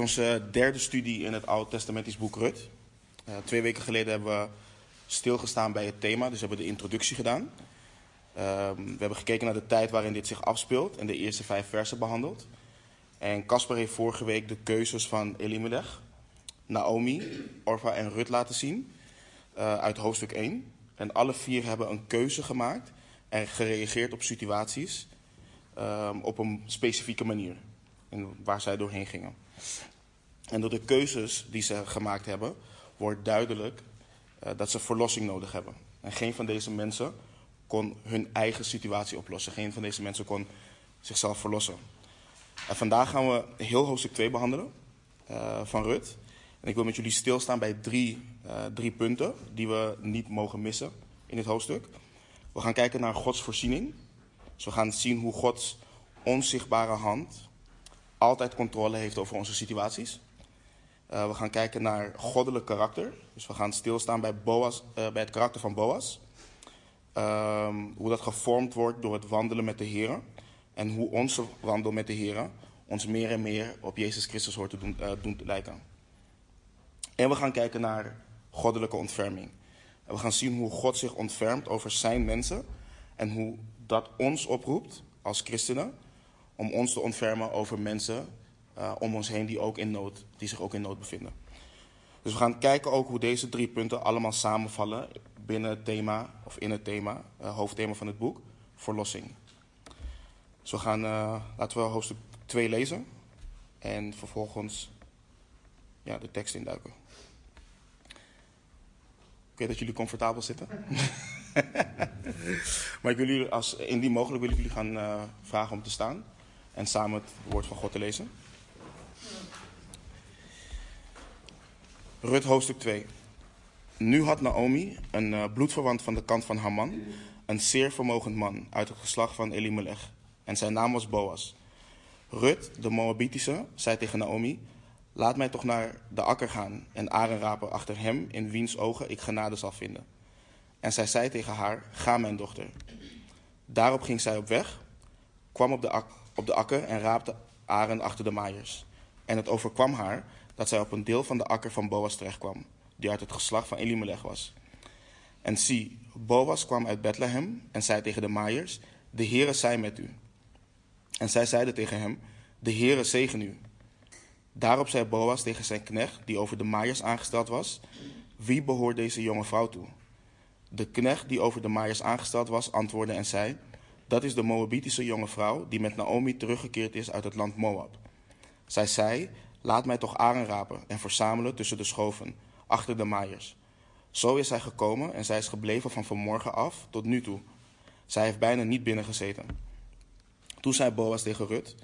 onze derde studie in het Oude Testamentisch boek Rut. Uh, twee weken geleden hebben we stilgestaan bij het thema, dus we hebben de introductie gedaan. Uh, we hebben gekeken naar de tijd waarin dit zich afspeelt en de eerste vijf versen behandeld. En Casper heeft vorige week de keuzes van Elimelech, Naomi, Orva en Rut laten zien uh, uit hoofdstuk 1. En alle vier hebben een keuze gemaakt en gereageerd op situaties uh, op een specifieke manier. En waar zij doorheen gingen. En door de keuzes die ze gemaakt hebben, wordt duidelijk uh, dat ze verlossing nodig hebben. En geen van deze mensen kon hun eigen situatie oplossen. Geen van deze mensen kon zichzelf verlossen. En vandaag gaan we heel hoofdstuk 2 behandelen uh, van Rut. En ik wil met jullie stilstaan bij drie, uh, drie punten die we niet mogen missen in dit hoofdstuk. We gaan kijken naar Gods voorziening. Dus we gaan zien hoe Gods onzichtbare hand altijd controle heeft over onze situaties. Uh, we gaan kijken naar goddelijk karakter. Dus we gaan stilstaan bij, Boas, uh, bij het karakter van Boas. Uh, hoe dat gevormd wordt door het wandelen met de Heer. En hoe onze wandel met de Heer ons meer en meer op Jezus Christus hoort te doen, te lijken. En we gaan kijken naar goddelijke ontferming. We gaan zien hoe God zich ontfermt over zijn mensen. En hoe dat ons oproept als christenen om ons te ontfermen over mensen uh, om ons heen die, ook in nood, die zich ook in nood bevinden. Dus we gaan kijken ook hoe deze drie punten allemaal samenvallen binnen het thema, of in het thema, uh, hoofdthema van het boek, verlossing. Dus we gaan, uh, laten we hoofdstuk 2 lezen en vervolgens ja, de tekst induiken. Oké, dat jullie comfortabel zitten. maar ik wil jullie, als indien mogelijk, wil ik jullie gaan vragen om te staan en samen het woord van God te lezen. Rut hoofdstuk 2. Nu had Naomi, een uh, bloedverwant van de kant van Haman, een zeer vermogend man uit het geslacht van Elimelech. En zijn naam was Boas. Rut, de Moabitische, zei tegen Naomi: Laat mij toch naar de akker gaan en aren rapen achter hem, in wiens ogen ik genade zal vinden. En zij zei tegen haar: Ga, mijn dochter. Daarop ging zij op weg, kwam op de, ak op de akker en raapte aren achter de maaiers. En het overkwam haar dat zij op een deel van de akker van Boas terechtkwam, die uit het geslacht van Elimelech was. En zie, Boas kwam uit Bethlehem en zei tegen de maaiers: De Heere zij met u. En zij zeiden tegen hem: De Heere zegen u. Daarop zei Boas tegen zijn knecht, die over de maaiers aangesteld was: Wie behoort deze jonge vrouw toe? De knecht die over de maaiers aangesteld was, antwoordde en zei: Dat is de Moabitische jonge vrouw die met Naomi teruggekeerd is uit het land Moab. Zij zei: Laat mij toch aren rapen en verzamelen tussen de schoven, achter de maaiers. Zo is zij gekomen en zij is gebleven van vanmorgen af tot nu toe. Zij heeft bijna niet binnengezeten. Toen zei Boas tegen Rut: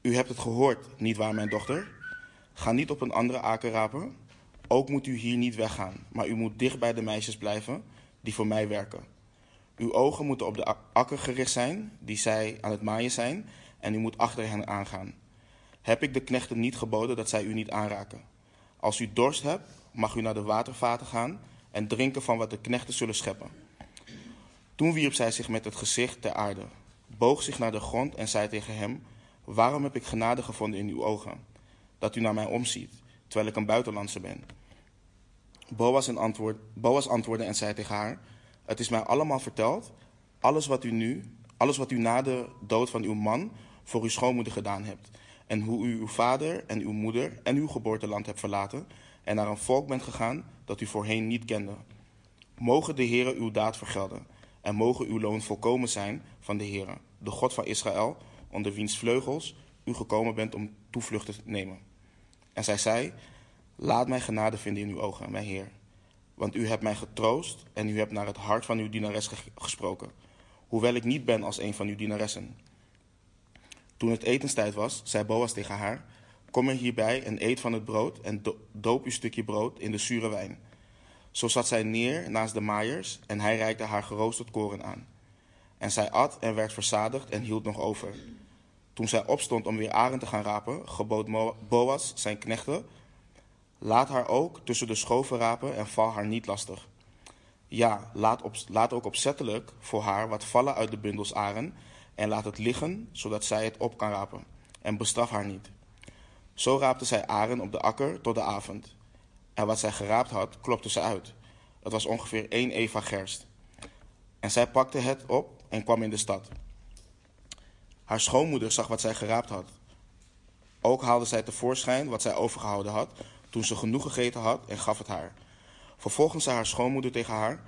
U hebt het gehoord, niet waar, mijn dochter? Ga niet op een andere aker rapen. Ook moet u hier niet weggaan, maar u moet dicht bij de meisjes blijven die voor mij werken. Uw ogen moeten op de akker gericht zijn, die zij aan het maaien zijn, en u moet achter hen aangaan. Heb ik de knechten niet geboden dat zij u niet aanraken? Als u dorst hebt, mag u naar de watervaten gaan en drinken van wat de knechten zullen scheppen. Toen wierp zij zich met het gezicht ter aarde, boog zich naar de grond en zei tegen hem: Waarom heb ik genade gevonden in uw ogen? Dat u naar mij omziet, terwijl ik een buitenlandse ben. Boas, antwoord, Boas antwoordde en zei tegen haar: Het is mij allemaal verteld, alles wat u nu, alles wat u na de dood van uw man voor uw schoonmoeder gedaan hebt, en hoe u uw vader en uw moeder en uw geboorteland hebt verlaten en naar een volk bent gegaan dat u voorheen niet kende. Mogen de Heere uw daad vergelden en mogen uw loon volkomen zijn van de Heere, de God van Israël, onder wiens vleugels u gekomen bent om toevlucht te nemen. En zij zei: Laat mij genade vinden in uw ogen, mijn Heer. Want u hebt mij getroost en u hebt naar het hart van uw dienares gesproken, hoewel ik niet ben als een van uw dienaressen. Toen het etenstijd was, zei Boas tegen haar: Kom er hierbij en eet van het brood en doop uw stukje brood in de zure wijn. Zo zat zij neer naast de maaiers en hij reikte haar geroosterd koren aan. En zij at en werd verzadigd en hield nog over. Toen zij opstond om weer aren te gaan rapen, gebood Boas zijn knechten: Laat haar ook tussen de schoven rapen en val haar niet lastig. Ja, laat, op, laat ook opzettelijk voor haar wat vallen uit de bundels aren en laat het liggen, zodat zij het op kan rapen. En bestraf haar niet. Zo raapte zij aren op de akker tot de avond. En wat zij geraapt had, klopte ze uit. Het was ongeveer één eva gerst. En zij pakte het op en kwam in de stad. Haar schoonmoeder zag wat zij geraapt had. Ook haalde zij tevoorschijn wat zij overgehouden had, toen ze genoeg gegeten had, en gaf het haar. Vervolgens zei haar schoonmoeder tegen haar: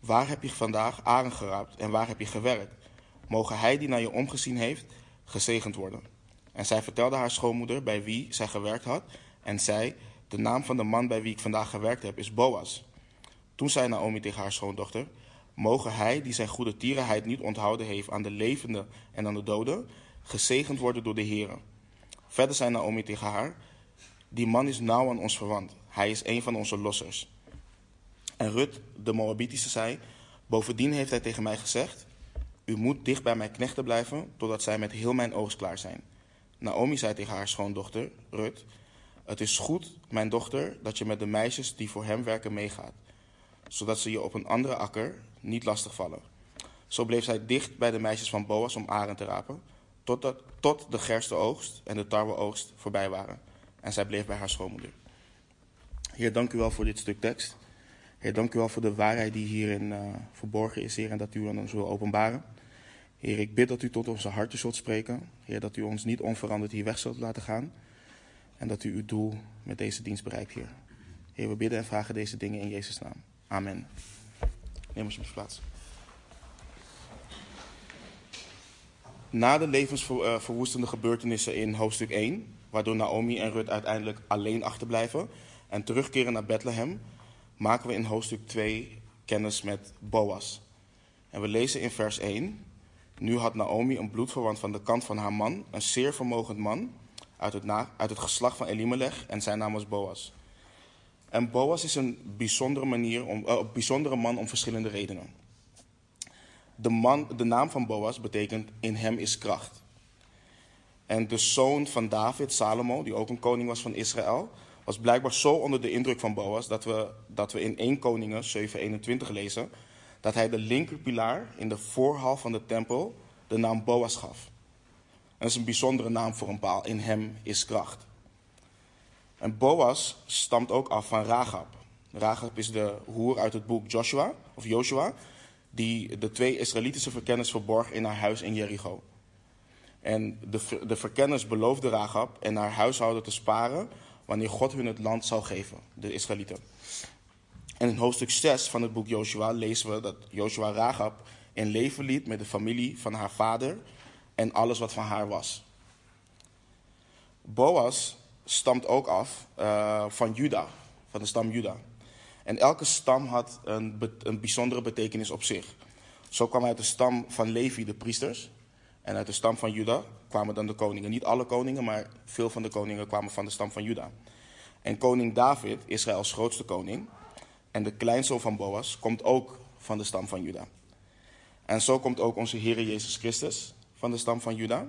Waar heb je vandaag aren geraapt en waar heb je gewerkt? Mogen hij die naar je omgezien heeft, gezegend worden. En zij vertelde haar schoonmoeder bij wie zij gewerkt had, en zei: De naam van de man bij wie ik vandaag gewerkt heb is Boas. Toen zei Naomi tegen haar schoondochter: Mogen hij die zijn goede tierenheid niet onthouden heeft aan de levenden en aan de doden, gezegend worden door de Heer. Verder zei Naomi tegen haar: Die man is nauw aan ons verwant. Hij is een van onze lossers. En Rut, de Moabitische, zei: Bovendien heeft hij tegen mij gezegd: U moet dicht bij mijn knechten blijven, totdat zij met heel mijn oogst klaar zijn. Naomi zei tegen haar schoondochter, Rut: Het is goed, mijn dochter, dat je met de meisjes die voor hem werken meegaat, zodat ze je op een andere akker niet lastig vallen. Zo bleef zij dicht bij de meisjes van Boas om aren te rapen, tot, tot de gerstenoogst en de tarweoogst voorbij waren. En zij bleef bij haar schoonmoeder. Heer, dank u wel voor dit stuk tekst. Heer, dank u wel voor de waarheid die hierin uh, verborgen is, Heer, en dat u ons wil openbaren. Heer, ik bid dat u tot onze harten zult spreken. Heer, dat u ons niet onveranderd hier weg zult laten gaan. En dat u uw doel met deze dienst bereikt, Heer. Heer, we bidden en vragen deze dingen in Jezus' naam. Amen. Neem alsjeblieft plaats. Na de levensverwoestende gebeurtenissen in hoofdstuk 1, waardoor Naomi en Rut uiteindelijk alleen achterblijven en terugkeren naar Bethlehem, maken we in hoofdstuk 2 kennis met Boas. En we lezen in vers 1: Nu had Naomi een bloedverwant van de kant van haar man, een zeer vermogend man, uit het, uit het geslacht van Elimelech, en zijn naam was Boas. En Boas is een bijzondere, uh, bijzondere man om verschillende redenen. De, man, de naam van Boas betekent in hem is kracht. En de zoon van David, Salomo, die ook een koning was van Israël, was blijkbaar zo onder de indruk van Boas dat we, dat we in 1 Koningen 7:21 lezen dat hij de linkerpilaar in de voorhal van de tempel de naam Boas gaf. Dat is een bijzondere naam voor een paal. In hem is kracht. En Boas stamt ook af van Rahab. Rahab is de hoer uit het boek Joshua, of Joshua, die de twee Israëlitische verkenners verborg in haar huis in Jericho. En de, de verkenners beloofden Rahab en haar huishouden te sparen wanneer God hun het land zou geven, de Israëlieten. En in hoofdstuk 6 van het boek Joshua lezen we dat Joshua Rahab in leven liet met de familie van haar vader en alles wat van haar was. Boas stamt ook af uh, van Juda, van de stam Juda. En elke stam had een, een bijzondere betekenis op zich. Zo kwam uit de stam van Levi de priesters. En uit de stam van Juda kwamen dan de koningen. Niet alle koningen, maar veel van de koningen kwamen van de stam van Juda. En koning David, Israëls grootste koning, en de kleinzoon van Boas, komt ook van de stam van Juda. En zo komt ook onze Heer Jezus Christus van de stam van Juda.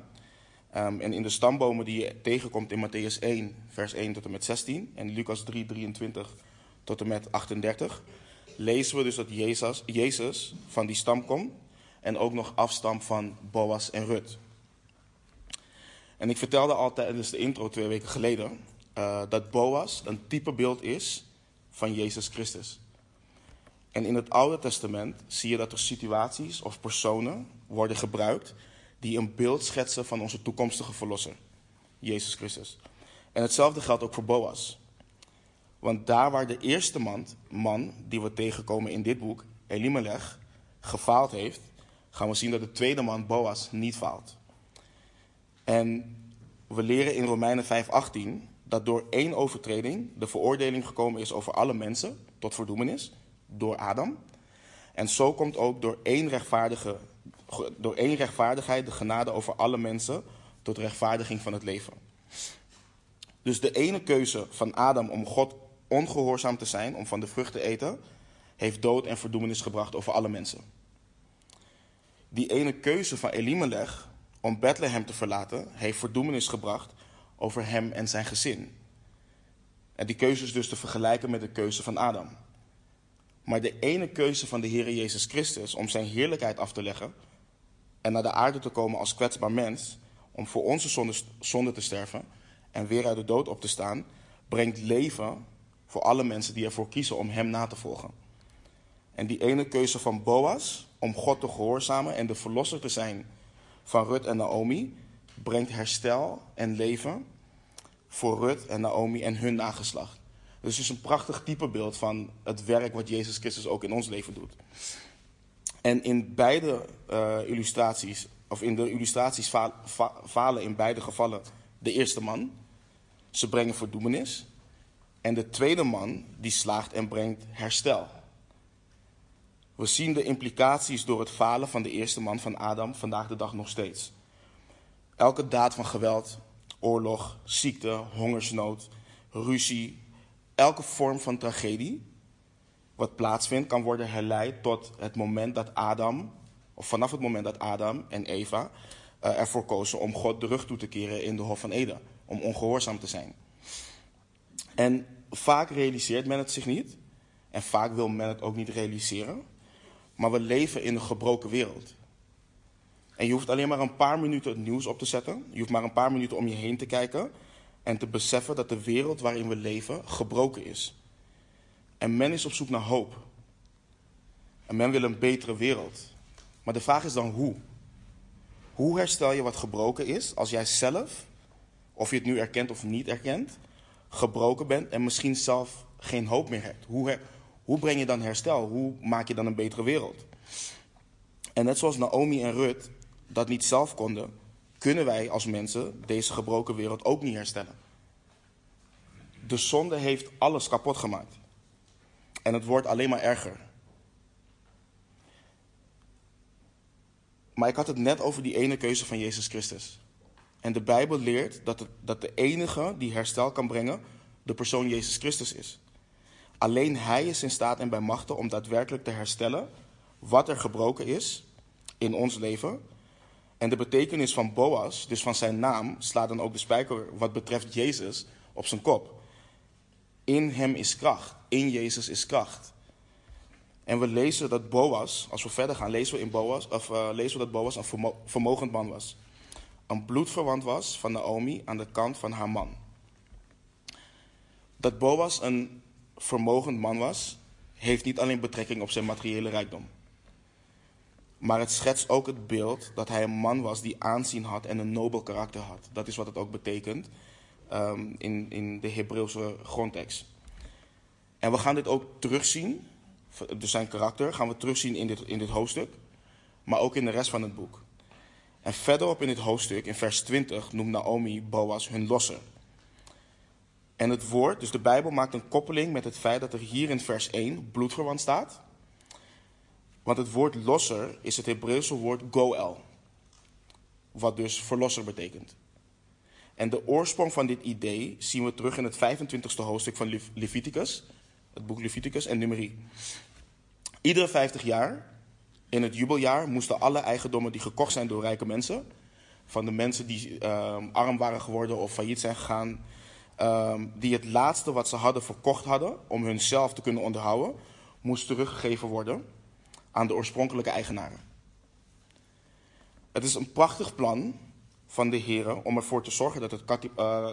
Um, en in de stambomen die je tegenkomt in Matthäus 1, vers 1 tot en met 16 en Lucas 3, 23 tot en met 38, lezen we dus dat Jezus, Jezus van die stam komt en ook nog afstam van Boas en Rut. En ik vertelde al tijdens de intro twee weken geleden uh, dat Boas een typebeeld is van Jezus Christus. En in het Oude Testament zie je dat er situaties of personen worden gebruikt die een beeld schetsen van onze toekomstige verlosser, Jezus Christus. En hetzelfde geldt ook voor Boas. Want daar waar de eerste man, man die we tegenkomen in dit boek, Elimelech, gefaald heeft, gaan we zien dat de tweede man, Boas, niet faalt. En we leren in Romeinen 5:18 dat door één overtreding de veroordeling gekomen is over alle mensen tot verdoemenis door Adam. En zo komt ook door één, rechtvaardige, door één rechtvaardigheid de genade over alle mensen tot rechtvaardiging van het leven. Dus de ene keuze van Adam om God ongehoorzaam te zijn, om van de vrucht te eten, heeft dood en verdoemenis gebracht over alle mensen. Die ene keuze van Elimelech om Bethlehem te verlaten, heeft verdoemenis gebracht over hem en zijn gezin. En die keuze is dus te vergelijken met de keuze van Adam. Maar de ene keuze van de Heer Jezus Christus om zijn heerlijkheid af te leggen en naar de aarde te komen als kwetsbaar mens, om voor onze zonde, zonde te sterven en weer uit de dood op te staan, brengt leven voor alle mensen die ervoor kiezen om hem na te volgen. En die ene keuze van Boas om God te gehoorzamen en de verlosser te zijn van Rut en Naomi, brengt herstel en leven voor Rut en Naomi en hun nageslacht. Dus het is een prachtig typebeeld van het werk wat Jezus Christus ook in ons leven doet. En in beide uh, illustraties, of in de illustraties falen in beide gevallen de eerste man. Ze brengen verdoemenis. En de tweede man die slaagt en brengt herstel. We zien de implicaties door het falen van de eerste man van Adam vandaag de dag nog steeds. Elke daad van geweld, oorlog, ziekte, hongersnood, ruzie, elke vorm van tragedie wat plaatsvindt, kan worden herleid tot het moment dat Adam, of vanaf het moment dat Adam en Eva uh, ervoor kozen om God de rug toe te keren in de Hof van Eden, om ongehoorzaam te zijn. En vaak realiseert men het zich niet, en vaak wil men het ook niet realiseren, maar we leven in een gebroken wereld. En je hoeft alleen maar een paar minuten het nieuws op te zetten, je hoeft maar een paar minuten om je heen te kijken en te beseffen dat de wereld waarin we leven gebroken is. En men is op zoek naar hoop. En men wil een betere wereld. Maar de vraag is dan hoe? Hoe herstel je wat gebroken is als jij zelf, of je het nu erkent of niet erkent, gebroken bent en misschien zelf geen hoop meer hebt? Hoe, hoe breng je dan herstel? Hoe maak je dan een betere wereld? En net zoals Naomi en Rut dat niet zelf konden, kunnen wij als mensen deze gebroken wereld ook niet herstellen. De zonde heeft alles kapot gemaakt. En het wordt alleen maar erger. Maar ik had het net over die ene keuze van Jezus Christus. En de Bijbel leert dat, het, dat de enige die herstel kan brengen, de persoon Jezus Christus is. Alleen Hij is in staat en bij machten om daadwerkelijk te herstellen wat er gebroken is in ons leven. En de betekenis van Boas, dus van zijn naam, slaat dan ook de spijker wat betreft Jezus op zijn kop. In hem is kracht. In Jezus is kracht. En we lezen dat Boas, als we verder gaan, lezen we, in Boas, of, uh, lezen we dat Boas een vermogend man was. Een bloedverwant was van Naomi aan de kant van haar man. Dat Boas een vermogend man was, heeft niet alleen betrekking op zijn materiële rijkdom. Maar het schetst ook het beeld dat hij een man was die aanzien had en een nobel karakter had. Dat is wat het ook betekent um, in, in de Hebreeuwse grondtekst. En we gaan dit ook terugzien, dus zijn karakter, gaan we terugzien in dit, in dit hoofdstuk, maar ook in de rest van het boek. En verderop in dit hoofdstuk, in vers 20, noemt Naomi Boas hun losser. En het woord, dus de Bijbel maakt een koppeling met het feit dat er hier in vers 1 bloedverwant staat. Want het woord losser is het Hebreeuwse woord goel, wat dus verlosser betekent. En de oorsprong van dit idee zien we terug in het 25e hoofdstuk van Leviticus, het boek Leviticus en Numeri. Iedere 50 jaar, in het jubeljaar, moesten alle eigendommen die gekocht zijn door rijke mensen, van de mensen die uh, arm waren geworden of failliet zijn gegaan, uh, die het laatste wat ze hadden verkocht hadden om hunzelf te kunnen onderhouden, moest teruggegeven worden aan de oorspronkelijke eigenaren. Het is een prachtig plan van de heren om ervoor te zorgen dat het uh,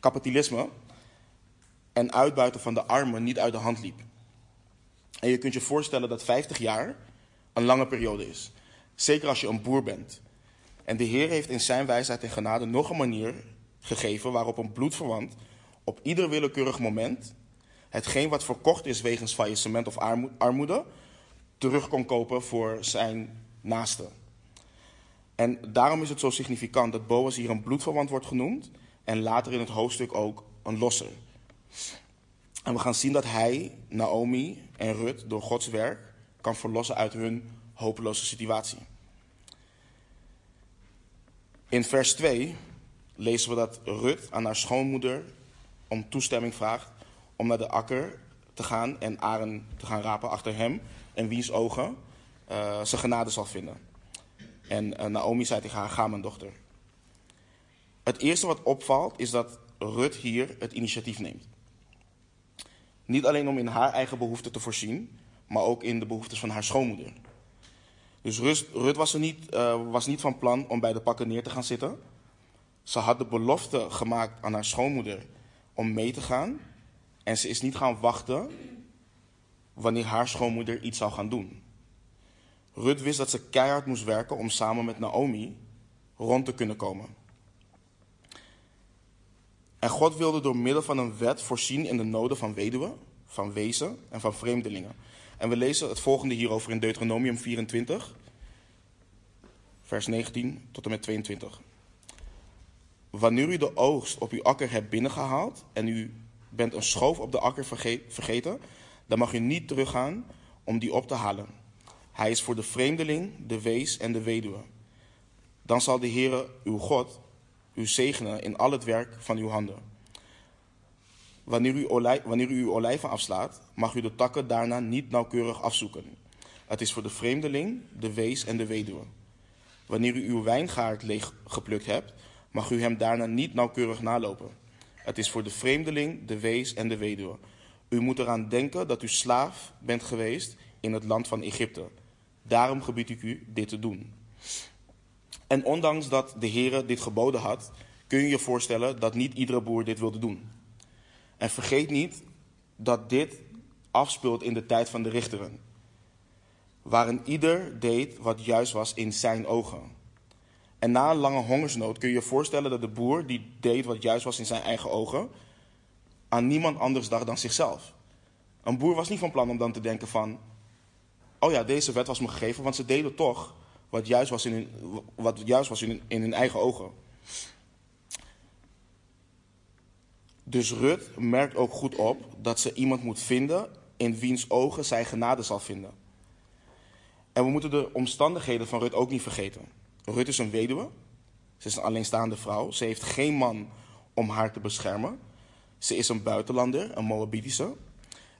kapitalisme en uitbuiten van de armen niet uit de hand liep. En je kunt je voorstellen dat 50 jaar een lange periode is. Zeker als je een boer bent. En de Heer heeft in zijn wijsheid en genade nog een manier gegeven waarop een bloedverwant op ieder willekeurig moment hetgeen wat verkocht is wegens faillissement of armoede terug kon kopen voor zijn naaste. En daarom is het zo significant dat Boas hier een bloedverwant wordt genoemd en later in het hoofdstuk ook een losser. En we gaan zien dat hij, Naomi en Rut door Gods werk kan verlossen uit hun hopeloze situatie. In vers 2 lezen we dat Rut aan haar schoonmoeder om toestemming vraagt om naar de akker te gaan en aren te gaan rapen achter hem en wiens ogen uh, ze genade zal vinden. En uh, Naomi zei tegen haar, ga mijn dochter. Het eerste wat opvalt is dat Rut hier het initiatief neemt. Niet alleen om in haar eigen behoeften te voorzien, maar ook in de behoeftes van haar schoonmoeder. Dus Rut, was, er niet, uh, was niet van plan om bij de pakken neer te gaan zitten. Ze had de belofte gemaakt aan haar schoonmoeder om mee te gaan. En ze is niet gaan wachten wanneer haar schoonmoeder iets zou gaan doen. Rut wist dat ze keihard moest werken om samen met Naomi rond te kunnen komen. En God wilde door middel van een wet voorzien in de noden van weduwen, van wezen en van vreemdelingen. En we lezen het volgende hierover in Deuteronomium 24, vers 19 tot en met 22. Wanneer u de oogst op uw akker hebt binnengehaald en u bent een schoof op de akker vergeten, dan mag u niet teruggaan om die op te halen. Hij is voor de vreemdeling, de wees en de weduwe. Dan zal de Heere, uw God, u zegenen in al het werk van uw handen. Wanneer u, wanneer u uw olijven afslaat, mag u de takken daarna niet nauwkeurig afzoeken. Het is voor de vreemdeling, de wees en de weduwe. Wanneer u uw wijngaard leeg geplukt hebt, mag u hem daarna niet nauwkeurig nalopen. Het is voor de vreemdeling, de wees en de weduwe. U moet eraan denken dat u slaaf bent geweest in het land van Egypte. Daarom gebied ik u dit te doen. En ondanks dat de Heer dit geboden had, kun je je voorstellen dat niet iedere boer dit wilde doen. En vergeet niet dat dit afspeelt in de tijd van de richteren, waarin ieder deed wat juist was in zijn ogen. En na een lange hongersnood kun je je voorstellen dat de boer die deed wat juist was in zijn eigen ogen, aan niemand anders dacht dan zichzelf. Een boer was niet van plan om dan te denken van, oh ja, deze wet was me gegeven, want ze deden toch wat juist was in hun, wat juist was in in hun eigen ogen. Dus Rut merkt ook goed op dat ze iemand moet vinden in wiens ogen zij genade zal vinden. En we moeten de omstandigheden van Rut ook niet vergeten. Rut is een weduwe. Ze is een alleenstaande vrouw. Ze heeft geen man om haar te beschermen. Ze is een buitenlander, een Moabitische.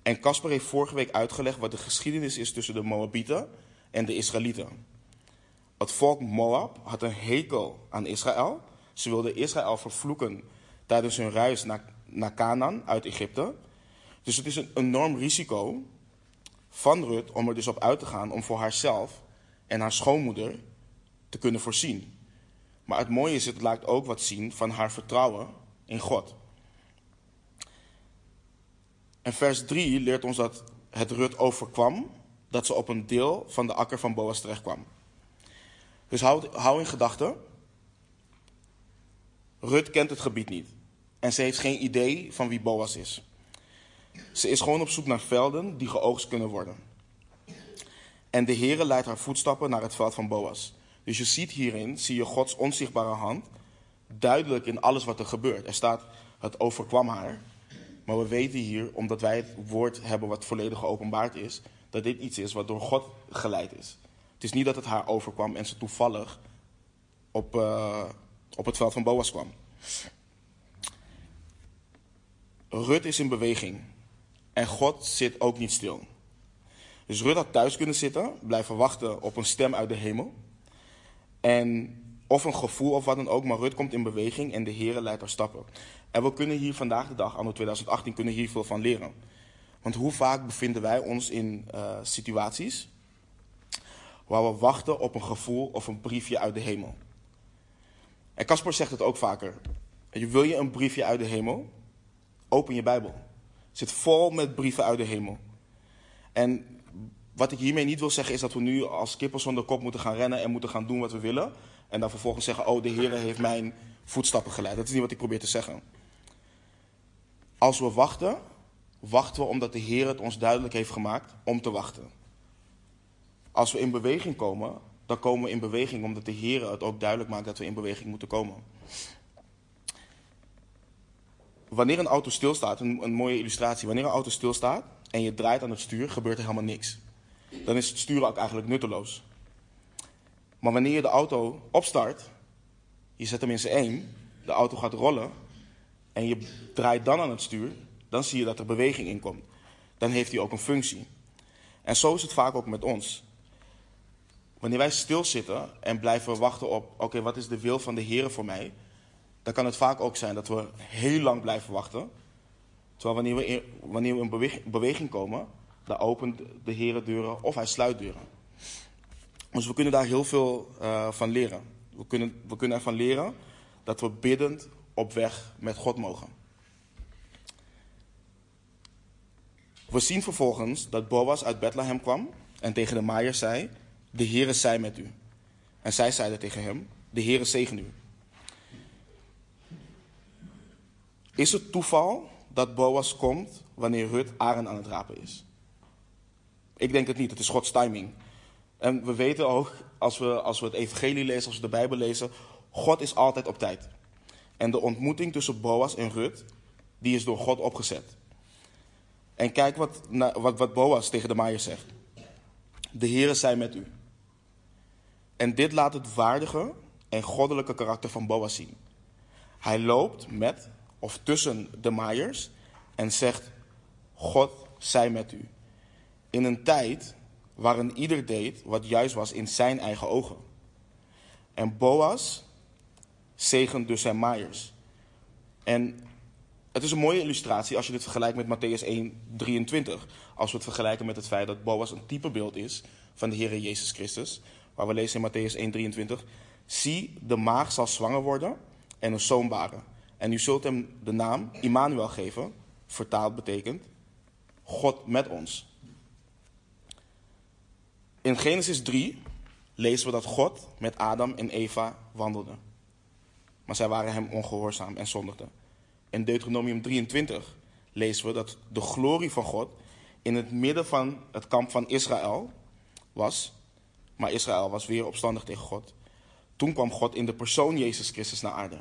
En Casper heeft vorige week uitgelegd wat de geschiedenis is tussen de Moabieten en de Israëlieten. Het volk Moab had een hekel aan Israël. Ze wilden Israël vervloeken tijdens hun reis naar, naar Canaan uit Egypte. Dus het is een enorm risico van Rut om er dus op uit te gaan om voor haarzelf en haar schoonmoeder te kunnen voorzien. Maar het mooie is, het laat ook wat zien van haar vertrouwen in God. En vers 3 leert ons dat het Rut overkwam dat ze op een deel van de akker van Boas terechtkwam. Dus hou, hou in gedachten, Rut kent het gebied niet. En ze heeft geen idee van wie Boas is. Ze is gewoon op zoek naar velden die geoogst kunnen worden. En de Heere leidt haar voetstappen naar het veld van Boas. Dus je ziet hierin, zie je Gods onzichtbare hand duidelijk in alles wat er gebeurt. Er staat, het overkwam haar. Maar we weten hier, omdat wij het woord hebben wat volledig geopenbaard is, dat dit iets is wat door God geleid is. Het is niet dat het haar overkwam en ze toevallig op, uh, op het veld van Boas kwam. Rut is in beweging. En God zit ook niet stil. Dus Rut had thuis kunnen zitten, blijven wachten op een stem uit de hemel. En of een gevoel of wat dan ook, maar Rut komt in beweging en de Heer leidt haar stappen. En we kunnen hier vandaag de dag, anno 2018, kunnen hier veel van leren. Want hoe vaak bevinden wij ons in uh, situaties waar we wachten op een gevoel of een briefje uit de hemel? En Casper zegt het ook vaker. Wil je een briefje uit de hemel? Open je Bijbel. Het zit vol met brieven uit de hemel. En wat ik hiermee niet wil zeggen is dat we nu als kippers zonder kop moeten gaan rennen en moeten gaan doen wat we willen. En dan vervolgens zeggen, oh de Heer heeft mijn voetstappen geleid. Dat is niet wat ik probeer te zeggen. Als we wachten, wachten we omdat de Heer het ons duidelijk heeft gemaakt om te wachten. Als we in beweging komen, dan komen we in beweging omdat de Heer het ook duidelijk maakt dat we in beweging moeten komen. Wanneer een auto stilstaat, een, een mooie illustratie, wanneer een auto stilstaat en je draait aan het stuur, gebeurt er helemaal niks dan is het sturen ook eigenlijk nutteloos. Maar wanneer je de auto opstart, je zet hem in zijn één, de auto gaat rollen en je draait dan aan het stuur, dan zie je dat er beweging in komt. Dan heeft hij ook een functie. En zo is het vaak ook met ons. Wanneer wij stilzitten en blijven wachten op, oké, wat is de wil van de Heer voor mij? Dan kan het vaak ook zijn dat we heel lang blijven wachten. Terwijl wanneer we wanneer we in beweging komen, dan opent de Heer deuren of hij sluit deuren. Dus we kunnen daar heel veel uh, van leren. We kunnen, we kunnen ervan leren dat we biddend op weg met God mogen. We zien vervolgens dat Boas uit Bethlehem kwam en tegen de maaiers zei: De Heere zij met u. En zij zeiden tegen hem: De Heere zegen u. Is het toeval dat Boas komt wanneer Rut aan het rapen is? Ik denk het niet, het is Gods timing. En we weten ook, als we, als we het evangelie lezen, als we de Bijbel lezen, God is altijd op tijd. En de ontmoeting tussen Boas en Rut, die is door God opgezet. En kijk wat, wat, wat Boas tegen de maaier zegt. De Heere zij met u. En dit laat het waardige en goddelijke karakter van Boas zien. Hij loopt met of tussen de maaiers en zegt: God zij met u. In een tijd waarin ieder deed wat juist was in zijn eigen ogen. En Boas zegent dus zijn maaiers. En het is een mooie illustratie als je dit vergelijkt met Matthäus 1, 23. Als we het vergelijken met het feit dat Boas een typebeeld is van de Heer Jezus Christus. Waar we lezen in Matthäus 1, 23. Zie, de maag zal zwanger worden en een zoon baren. En u zult hem de naam Immanuel geven. Vertaald betekent God met ons. In Genesis 3 lezen we dat God met Adam en Eva wandelde. Maar zij waren hem ongehoorzaam en zondigden. In Deuteronomium 23 lezen we dat de glorie van God in het midden van het kamp van Israël was. Maar Israël was weer opstandig tegen God. Toen kwam God in de persoon Jezus Christus naar aarde.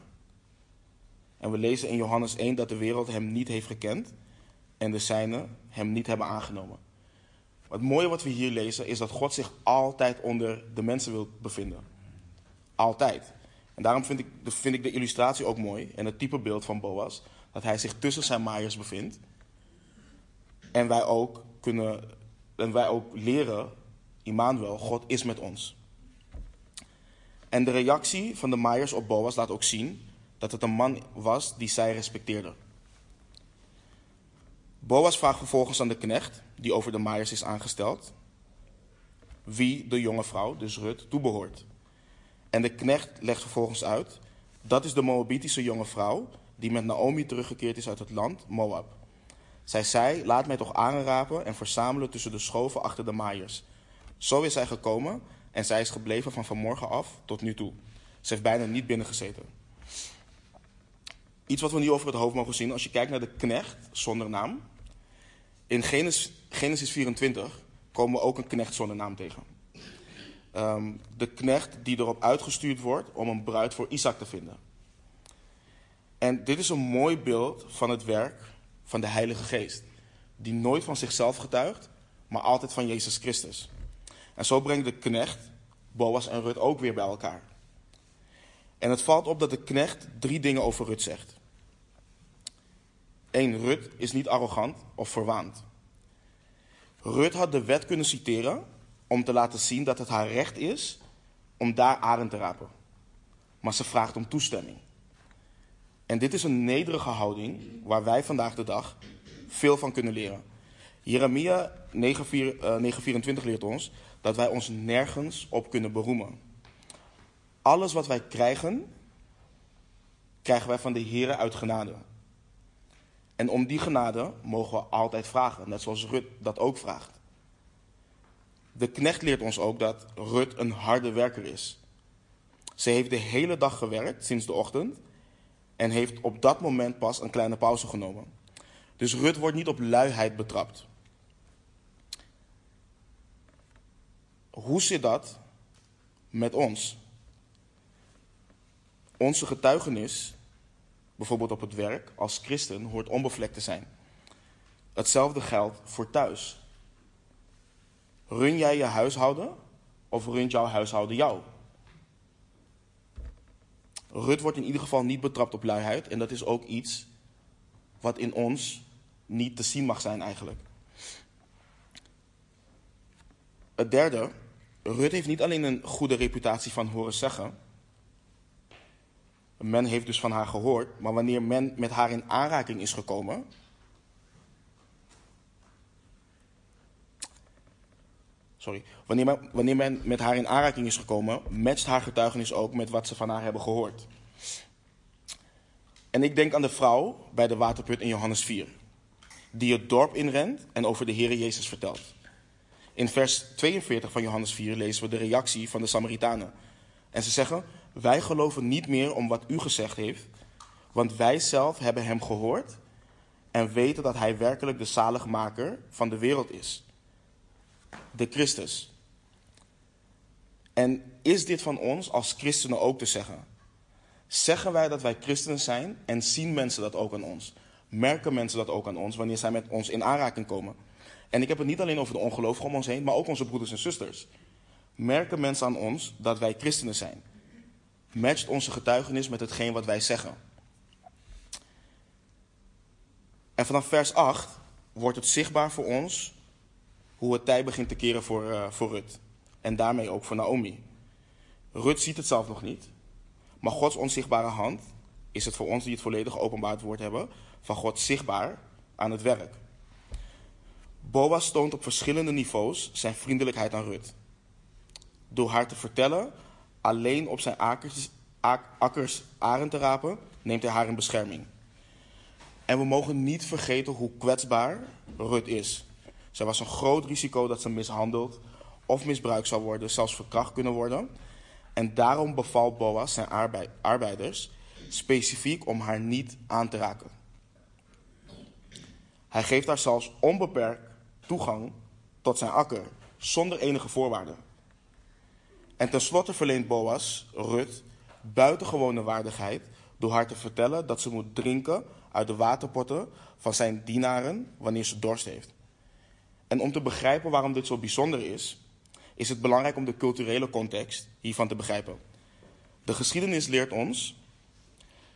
En we lezen in Johannes 1 dat de wereld hem niet heeft gekend en de zijnen hem niet hebben aangenomen. Het mooie wat we hier lezen is dat God zich altijd onder de mensen wil bevinden. Altijd. En daarom vind ik, vind ik de illustratie ook mooi en het type beeld van Boas. Dat hij zich tussen zijn maaiers bevindt. En wij ook kunnen, en wij ook leren, Immanuel, God is met ons. En de reactie van de maaiers op Boas laat ook zien dat het een man was die zij respecteerden. Boas vraagt vervolgens aan de knecht, die over de maaiers is aangesteld, wie de jonge vrouw, dus Rut, toebehoort. En de knecht legt vervolgens uit, dat is de Moabitische jonge vrouw die met Naomi teruggekeerd is uit het land Moab. Zij zei, laat mij toch aanrapen en verzamelen tussen de schoven achter de maaiers. Zo is zij gekomen en zij is gebleven van vanmorgen af tot nu toe. Ze heeft bijna niet binnengezeten. Iets wat we niet over het hoofd mogen zien als je kijkt naar de knecht zonder naam. In Genesis, Genesis 24 komen we ook een knecht zonder naam tegen. Um, de knecht die erop uitgestuurd wordt om een bruid voor Isaac te vinden. En dit is een mooi beeld van het werk van de Heilige Geest. Die nooit van zichzelf getuigt, maar altijd van Jezus Christus. En zo brengt de knecht Boas en Rut ook weer bij elkaar. En het valt op dat de knecht drie dingen over Rut zegt. Eén, Rut is niet arrogant of verwaand. Rut had de wet kunnen citeren om te laten zien dat het haar recht is om daar arend te rapen. Maar ze vraagt om toestemming. En dit is een nederige houding waar wij vandaag de dag veel van kunnen leren. Jeremia 9:24 uh, leert ons dat wij ons nergens op kunnen beroemen. Alles wat wij krijgen, krijgen wij van de Heer uit genade. En om die genade mogen we altijd vragen, net zoals Rut dat ook vraagt. De knecht leert ons ook dat Rut een harde werker is. Ze heeft de hele dag gewerkt sinds de ochtend en heeft op dat moment pas een kleine pauze genomen. Dus Rut wordt niet op luiheid betrapt. Hoe zit dat met ons? Onze getuigenis, bijvoorbeeld op het werk, als christen, hoort onbevlekt te zijn. Hetzelfde geldt voor thuis. Run jij je huishouden of runt jouw huishouden jou? Rut wordt in ieder geval niet betrapt op luiheid en dat is ook iets wat in ons niet te zien mag zijn eigenlijk. Het derde, Rut heeft niet alleen een goede reputatie van horen zeggen. Men heeft dus van haar gehoord, maar wanneer men met haar in aanraking is gekomen, sorry, wanneer men, wanneer men met haar in aanraking is gekomen, matcht haar getuigenis ook met wat ze van haar hebben gehoord. En ik denk aan de vrouw bij de waterput in Johannes 4, die het dorp inrent en over de Heer Jezus vertelt. In vers 42 van Johannes 4 lezen we de reactie van de Samaritanen. En ze zeggen: Wij geloven niet meer om wat u gezegd heeft, want wij zelf hebben hem gehoord en weten dat hij werkelijk de zaligmaker van de wereld is. De Christus. En is dit van ons als christenen ook te zeggen? Zeggen wij dat wij christenen zijn en zien mensen dat ook aan ons? Merken mensen dat ook aan ons wanneer zij met ons in aanraking komen? En ik heb het niet alleen over de ongelovigen om ons heen, maar ook onze broeders en zusters. Merken mensen aan ons dat wij christenen zijn? Matcht onze getuigenis met hetgeen wat wij zeggen? En vanaf vers 8 wordt het zichtbaar voor ons hoe het tijd begint te keren voor, uh, voor Rut. En daarmee ook voor Naomi. Rut ziet het zelf nog niet. Maar Gods onzichtbare hand is het voor ons die het volledig openbaard woord hebben, van God zichtbaar aan het werk. Boas toont op verschillende niveaus zijn vriendelijkheid aan Rut. Door haar te vertellen alleen op zijn akkers, aren te rapen, neemt hij haar in bescherming. En we mogen niet vergeten hoe kwetsbaar Rut is. Zij was een groot risico dat ze mishandeld of misbruikt zou worden, zelfs verkracht kunnen worden. En daarom bevalt Boas zijn arbeiders specifiek om haar niet aan te raken. Hij geeft haar zelfs onbeperkt toegang tot zijn akker, zonder enige voorwaarden. En tenslotte verleent Boas Rut buitengewone waardigheid door haar te vertellen dat ze moet drinken uit de waterpotten van zijn dienaren wanneer ze dorst heeft. En om te begrijpen waarom dit zo bijzonder is, is het belangrijk om de culturele context hiervan te begrijpen. De geschiedenis leert ons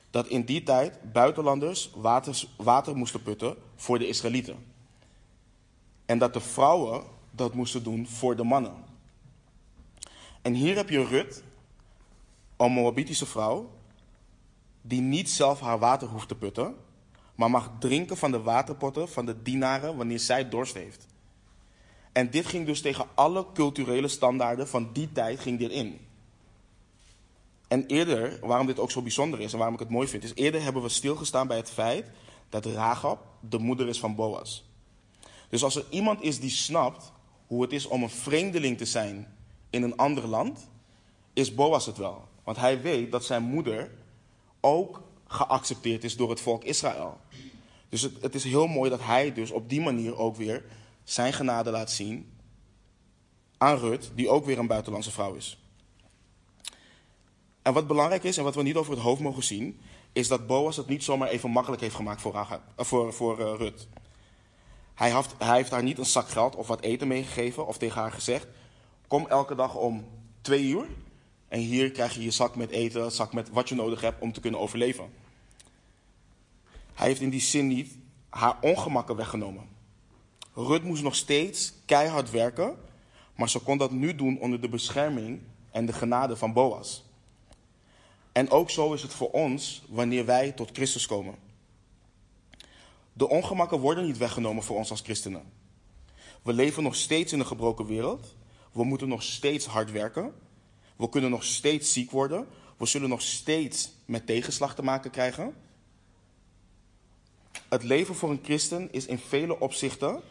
dat in die tijd buitenlanders water, water moesten putten voor de Israëlieten. En dat de vrouwen dat moesten doen voor de mannen. En hier heb je Rut, een Moabitische vrouw, die niet zelf haar water hoeft te putten, maar mag drinken van de waterpotten van de dienaren wanneer zij dorst heeft. En dit ging dus tegen alle culturele standaarden van die tijd ging dit in. En eerder, waarom dit ook zo bijzonder is en waarom ik het mooi vind, is eerder hebben we stilgestaan bij het feit dat Rahab de moeder is van Boas. Dus als er iemand is die snapt hoe het is om een vreemdeling te zijn in een ander land, is Boas het wel. Want hij weet dat zijn moeder ook geaccepteerd is door het volk Israël. Dus het, het is heel mooi dat hij dus op die manier ook weer zijn genade laat zien aan Rut, die ook weer een buitenlandse vrouw is. En wat belangrijk is en wat we niet over het hoofd mogen zien, is dat Boas het niet zomaar even makkelijk heeft gemaakt voor, Rahab, eh, voor, voor uh, Rut. Hij hij heeft haar niet een zak geld of wat eten meegegeven of tegen haar gezegd: Kom elke dag om twee uur en hier krijg je je zak met eten, zak met wat je nodig hebt om te kunnen overleven. Hij heeft in die zin niet haar ongemakken weggenomen. Rut moest nog steeds keihard werken, maar ze kon dat nu doen onder de bescherming en de genade van Boas. En ook zo is het voor ons wanneer wij tot Christus komen. De ongemakken worden niet weggenomen voor ons als christenen. We leven nog steeds in een gebroken wereld. We moeten nog steeds hard werken. We kunnen nog steeds ziek worden. We zullen nog steeds met tegenslag te maken krijgen. Het leven voor een christen is in vele opzichten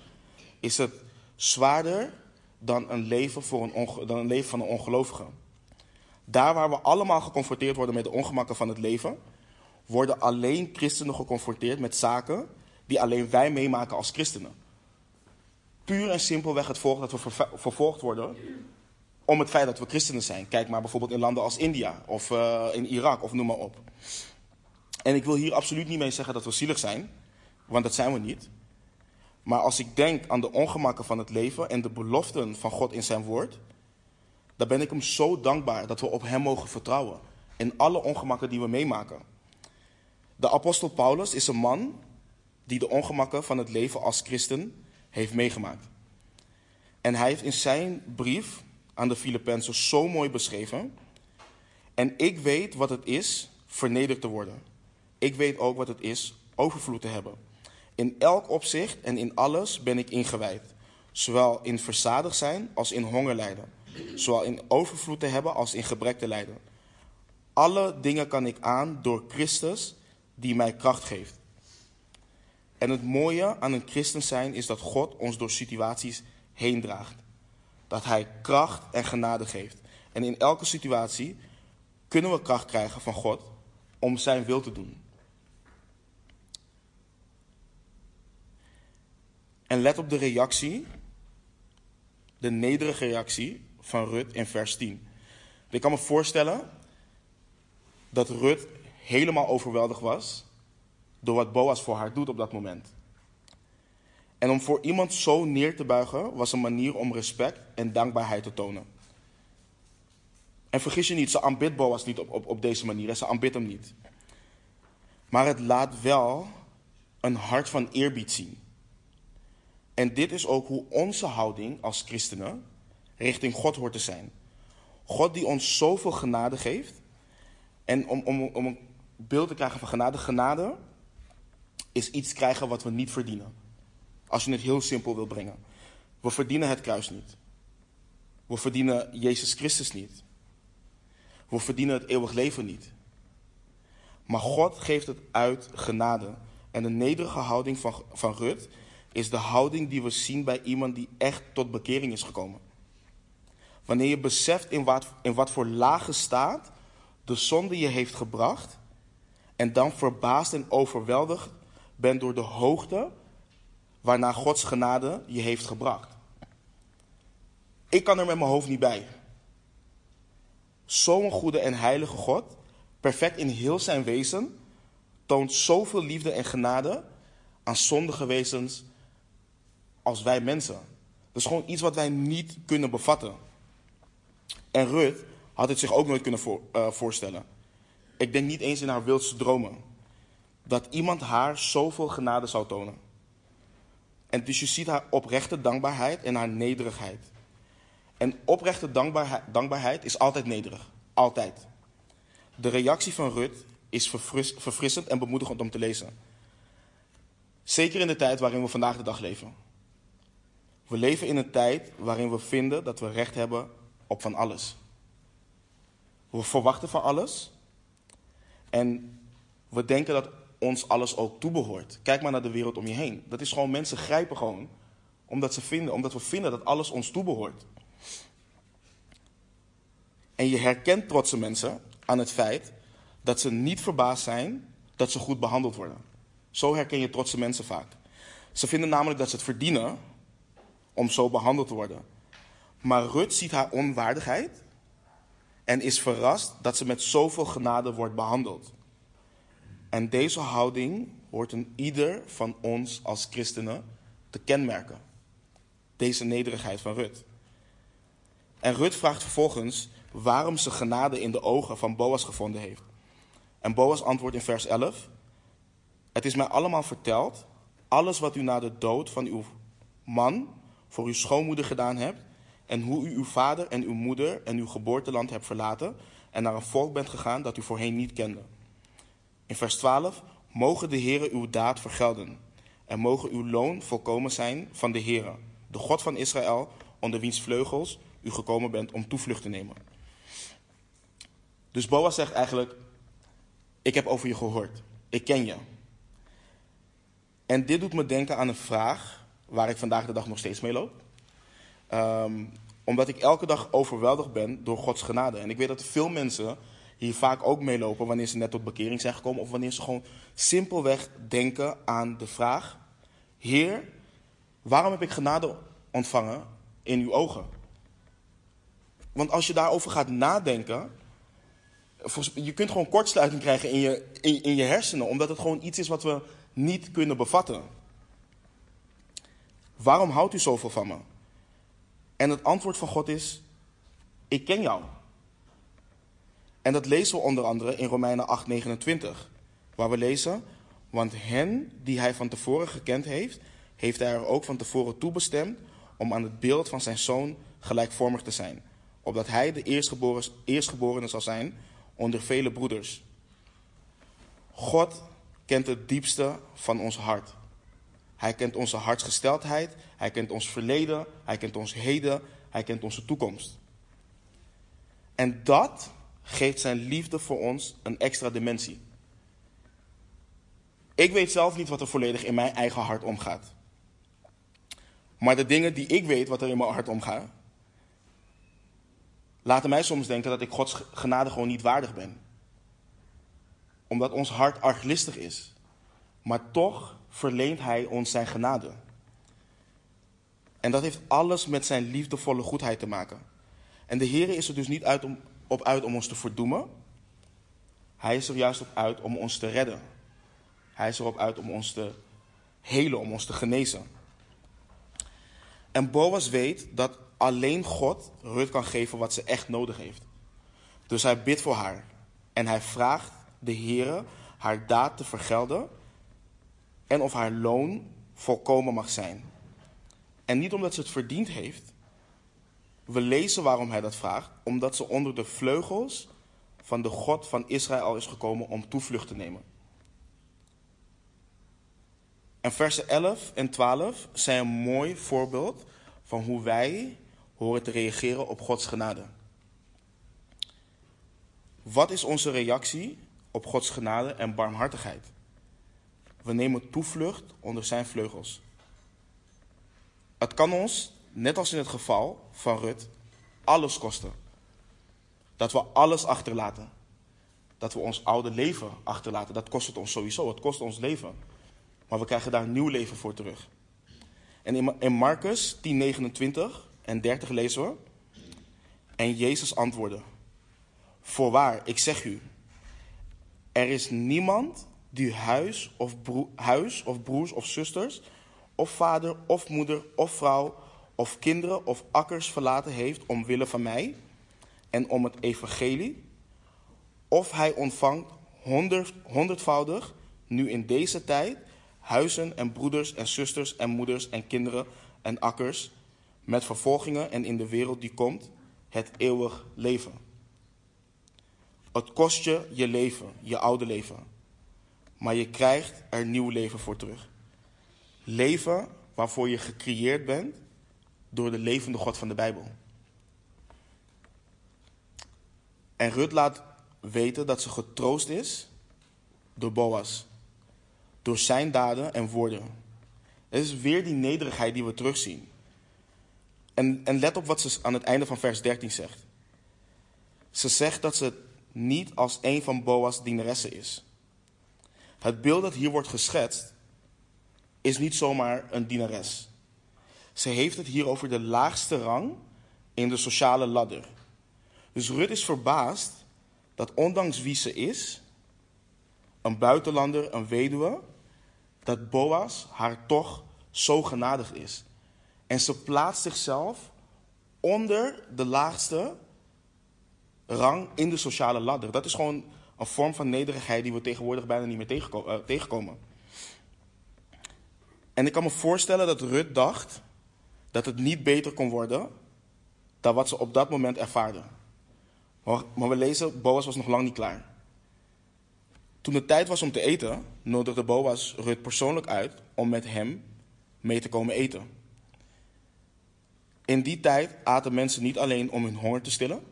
is het zwaarder dan een leven, voor een dan een leven van een ongelovige. Daar waar we allemaal geconfronteerd worden met de ongemakken van het leven, worden alleen christenen geconfronteerd met zaken die alleen wij meemaken als christenen. Puur en simpelweg het volk dat we vervolgd worden om het feit dat we christenen zijn. Kijk maar bijvoorbeeld in landen als India of uh, in Irak of noem maar op. En ik wil hier absoluut niet mee zeggen dat we zielig zijn, want dat zijn we niet. Maar als ik denk aan de ongemakken van het leven en de beloften van God in zijn woord, dan ben ik hem zo dankbaar dat we op hem mogen vertrouwen. In alle ongemakken die we meemaken. De apostel Paulus is een man die de ongemakken van het leven als christen heeft meegemaakt. En hij heeft in zijn brief aan de Filippenzen zo mooi beschreven. En ik weet wat het is vernederd te worden. Ik weet ook wat het is overvloed te hebben. In elk opzicht en in alles ben ik ingewijd. Zowel in verzadigd zijn als in honger lijden. Zowel in overvloed te hebben als in gebrek te lijden. Alle dingen kan ik aan door Christus die mij kracht geeft. En het mooie aan een christen zijn is dat God ons door situaties heen draagt. Dat Hij kracht en genade geeft. En in elke situatie kunnen we kracht krijgen van God om Zijn wil te doen. En let op de reactie, de nederige reactie van Rut in vers 10. Ik kan me voorstellen dat Rut helemaal overweldigd was door wat Boas voor haar doet op dat moment. En om voor iemand zo neer te buigen was een manier om respect en dankbaarheid te tonen. En vergis je niet, ze aanbidt Boas niet op, op, op deze manier. En ze aanbidt hem niet. Maar het laat wel een hart van eerbied zien. En dit is ook hoe onze houding als christenen richting God hoort te zijn. God die ons zoveel genade geeft. En om, om, om een beeld te krijgen van genade. Genade is iets krijgen wat we niet verdienen. Als je het heel simpel wil brengen. We verdienen het kruis niet. We verdienen Jezus Christus niet. We verdienen het eeuwig leven niet. Maar God geeft het uit genade. En de nederige houding van, van Rut is de houding die we zien bij iemand die echt tot bekering is gekomen. Wanneer je beseft in wat, in wat voor lage staat de zonde je heeft gebracht. En dan verbaasd en overweldigd bent door de hoogte waarna Gods genade je heeft gebracht. Ik kan er met mijn hoofd niet bij. Zo'n goede en heilige God, perfect in heel zijn wezen, toont zoveel liefde en genade aan zondige wezens als wij mensen. Dat is gewoon iets wat wij niet kunnen bevatten. En Ruth had het zich ook nooit kunnen voor, uh, voorstellen. Ik denk niet eens in haar wildste dromen. Dat iemand haar zoveel genade zou tonen. En dus je ziet haar oprechte dankbaarheid en haar nederigheid. En oprechte dankbaarheid, dankbaarheid is altijd nederig. Altijd. De reactie van Ruth is verfris, verfrissend en bemoedigend om te lezen. Zeker in de tijd waarin we vandaag de dag leven. We leven in een tijd waarin we vinden dat we recht hebben op van alles. We verwachten van alles. En we denken dat ons alles ook toebehoort. Kijk maar naar de wereld om je heen. Dat is gewoon, mensen grijpen gewoon. Omdat, ze vinden, omdat we vinden dat alles ons toebehoort. En je herkent trotse mensen aan het feit dat ze niet verbaasd zijn dat ze goed behandeld worden. Zo herken je trotse mensen vaak. Ze vinden namelijk dat ze het verdienen om zo behandeld te worden. Maar Rut ziet haar onwaardigheid en is verrast dat ze met zoveel genade wordt behandeld. En deze houding hoort een ieder van ons als christenen te kenmerken. Deze nederigheid van Rut. En Rut vraagt vervolgens waarom ze genade in de ogen van Boas gevonden heeft. En Boas antwoordt in vers 11: Het is mij allemaal verteld, alles wat u na de dood van uw man voor uw schoonmoeder gedaan hebt, en hoe u uw vader en uw moeder en uw geboorteland hebt verlaten en naar een volk bent gegaan dat u voorheen niet kende. In vers 12, mogen de Heere uw daad vergelden en mogen uw loon volkomen zijn van de Heere, de God van Israël, onder wiens vleugels u gekomen bent om toevlucht te nemen. Dus Boas zegt eigenlijk, ik heb over je gehoord, ik ken je. En dit doet me denken aan een vraag waar ik vandaag de dag nog steeds mee loop. Um, omdat ik elke dag overweldigd ben door Gods genade. En ik weet dat veel mensen hier vaak ook meelopen wanneer ze net tot bekering zijn gekomen. Of wanneer ze gewoon simpelweg denken aan de vraag: Heer, waarom heb ik genade ontvangen in uw ogen? Want als je daarover gaat nadenken, je kunt gewoon kortsluiting krijgen in je, in, in je hersenen, omdat het gewoon iets is wat we niet kunnen bevatten. Waarom houdt u zoveel van me? En het antwoord van God is: Ik ken jou. En dat lezen we onder andere in Romeinen 8:29, waar we lezen: Want hen die hij van tevoren gekend heeft, heeft hij er ook van tevoren toebestemd om aan het beeld van zijn zoon gelijkvormig te zijn, opdat hij de eerstgeboren, eerstgeborene zal zijn onder vele broeders. God kent het diepste van ons hart. Hij kent onze hartsgesteldheid, hij kent ons verleden, hij kent ons heden, hij kent onze toekomst. En dat geeft zijn liefde voor ons een extra dimensie. Ik weet zelf niet wat er volledig in mijn eigen hart omgaat. Maar de dingen die ik weet wat er in mijn hart omgaat, laten mij soms denken dat ik Gods genade gewoon niet waardig ben. Omdat ons hart arglistig is. Maar toch verleent Hij ons zijn genade. En dat heeft alles met zijn liefdevolle goedheid te maken. En de Heer is er dus niet uit om, op uit om ons te verdoemen. Hij is er juist op uit om ons te redden. Hij is erop uit om ons te helen, om ons te genezen. En Boas weet dat alleen God Rut kan geven wat ze echt nodig heeft. Dus hij bidt voor haar. En hij vraagt de Heer haar daad te vergelden. En of haar loon volkomen mag zijn. En niet omdat ze het verdiend heeft. We lezen waarom hij dat vraagt. Omdat ze onder de vleugels van de God van Israël is gekomen om toevlucht te nemen. En versen 11 en 12 zijn een mooi voorbeeld van hoe wij horen te reageren op Gods genade. Wat is onze reactie op Gods genade en barmhartigheid? We nemen toevlucht onder zijn vleugels. Het kan ons, net als in het geval van Rut, alles kosten. Dat we alles achterlaten. Dat we ons oude leven achterlaten. Dat kost het ons sowieso. Het kost ons leven. Maar we krijgen daar een nieuw leven voor terug. En in Marcus 10, 29 en 30 lezen we. En Jezus antwoordde: Voorwaar, ik zeg u, er is niemand die huis of, huis of broers of zusters, of vader of moeder of vrouw, of kinderen of akkers verlaten heeft omwille van mij en om het evangelie, of hij ontvangt honderd, honderdvoudig nu in deze tijd huizen en broeders en zusters en moeders en kinderen en akkers, met vervolgingen en in de wereld die komt, het eeuwig leven. Het kost je je leven, je oude leven, maar je krijgt er nieuw leven voor terug. Leven waarvoor je gecreëerd bent door de levende God van de Bijbel. En Rut laat weten dat ze getroost is door Boas door zijn daden en woorden. Het is weer die nederigheid die we terugzien. En, en let op wat ze aan het einde van vers 13 zegt. Ze zegt dat ze niet als een van Boas' dienaressen is. Het beeld dat hier wordt geschetst is niet zomaar een dienares. Ze heeft het hier over de laagste rang in de sociale ladder. Dus Rut is verbaasd dat ondanks wie ze is, een buitenlander, een weduwe, dat Boas haar toch zo genadig is. En ze plaatst zichzelf onder de laagste rang in de sociale ladder. Dat is gewoon een vorm van nederigheid die we tegenwoordig bijna niet meer eh, tegenkomen. En ik kan me voorstellen dat Rut dacht dat het niet beter kon worden dan wat ze op dat moment ervaarde. Maar we lezen, Boas was nog lang niet klaar. Toen het tijd was om te eten, nodigde Boas Rut persoonlijk uit om met hem mee te komen eten. In die tijd aten mensen niet alleen om hun honger te stillen,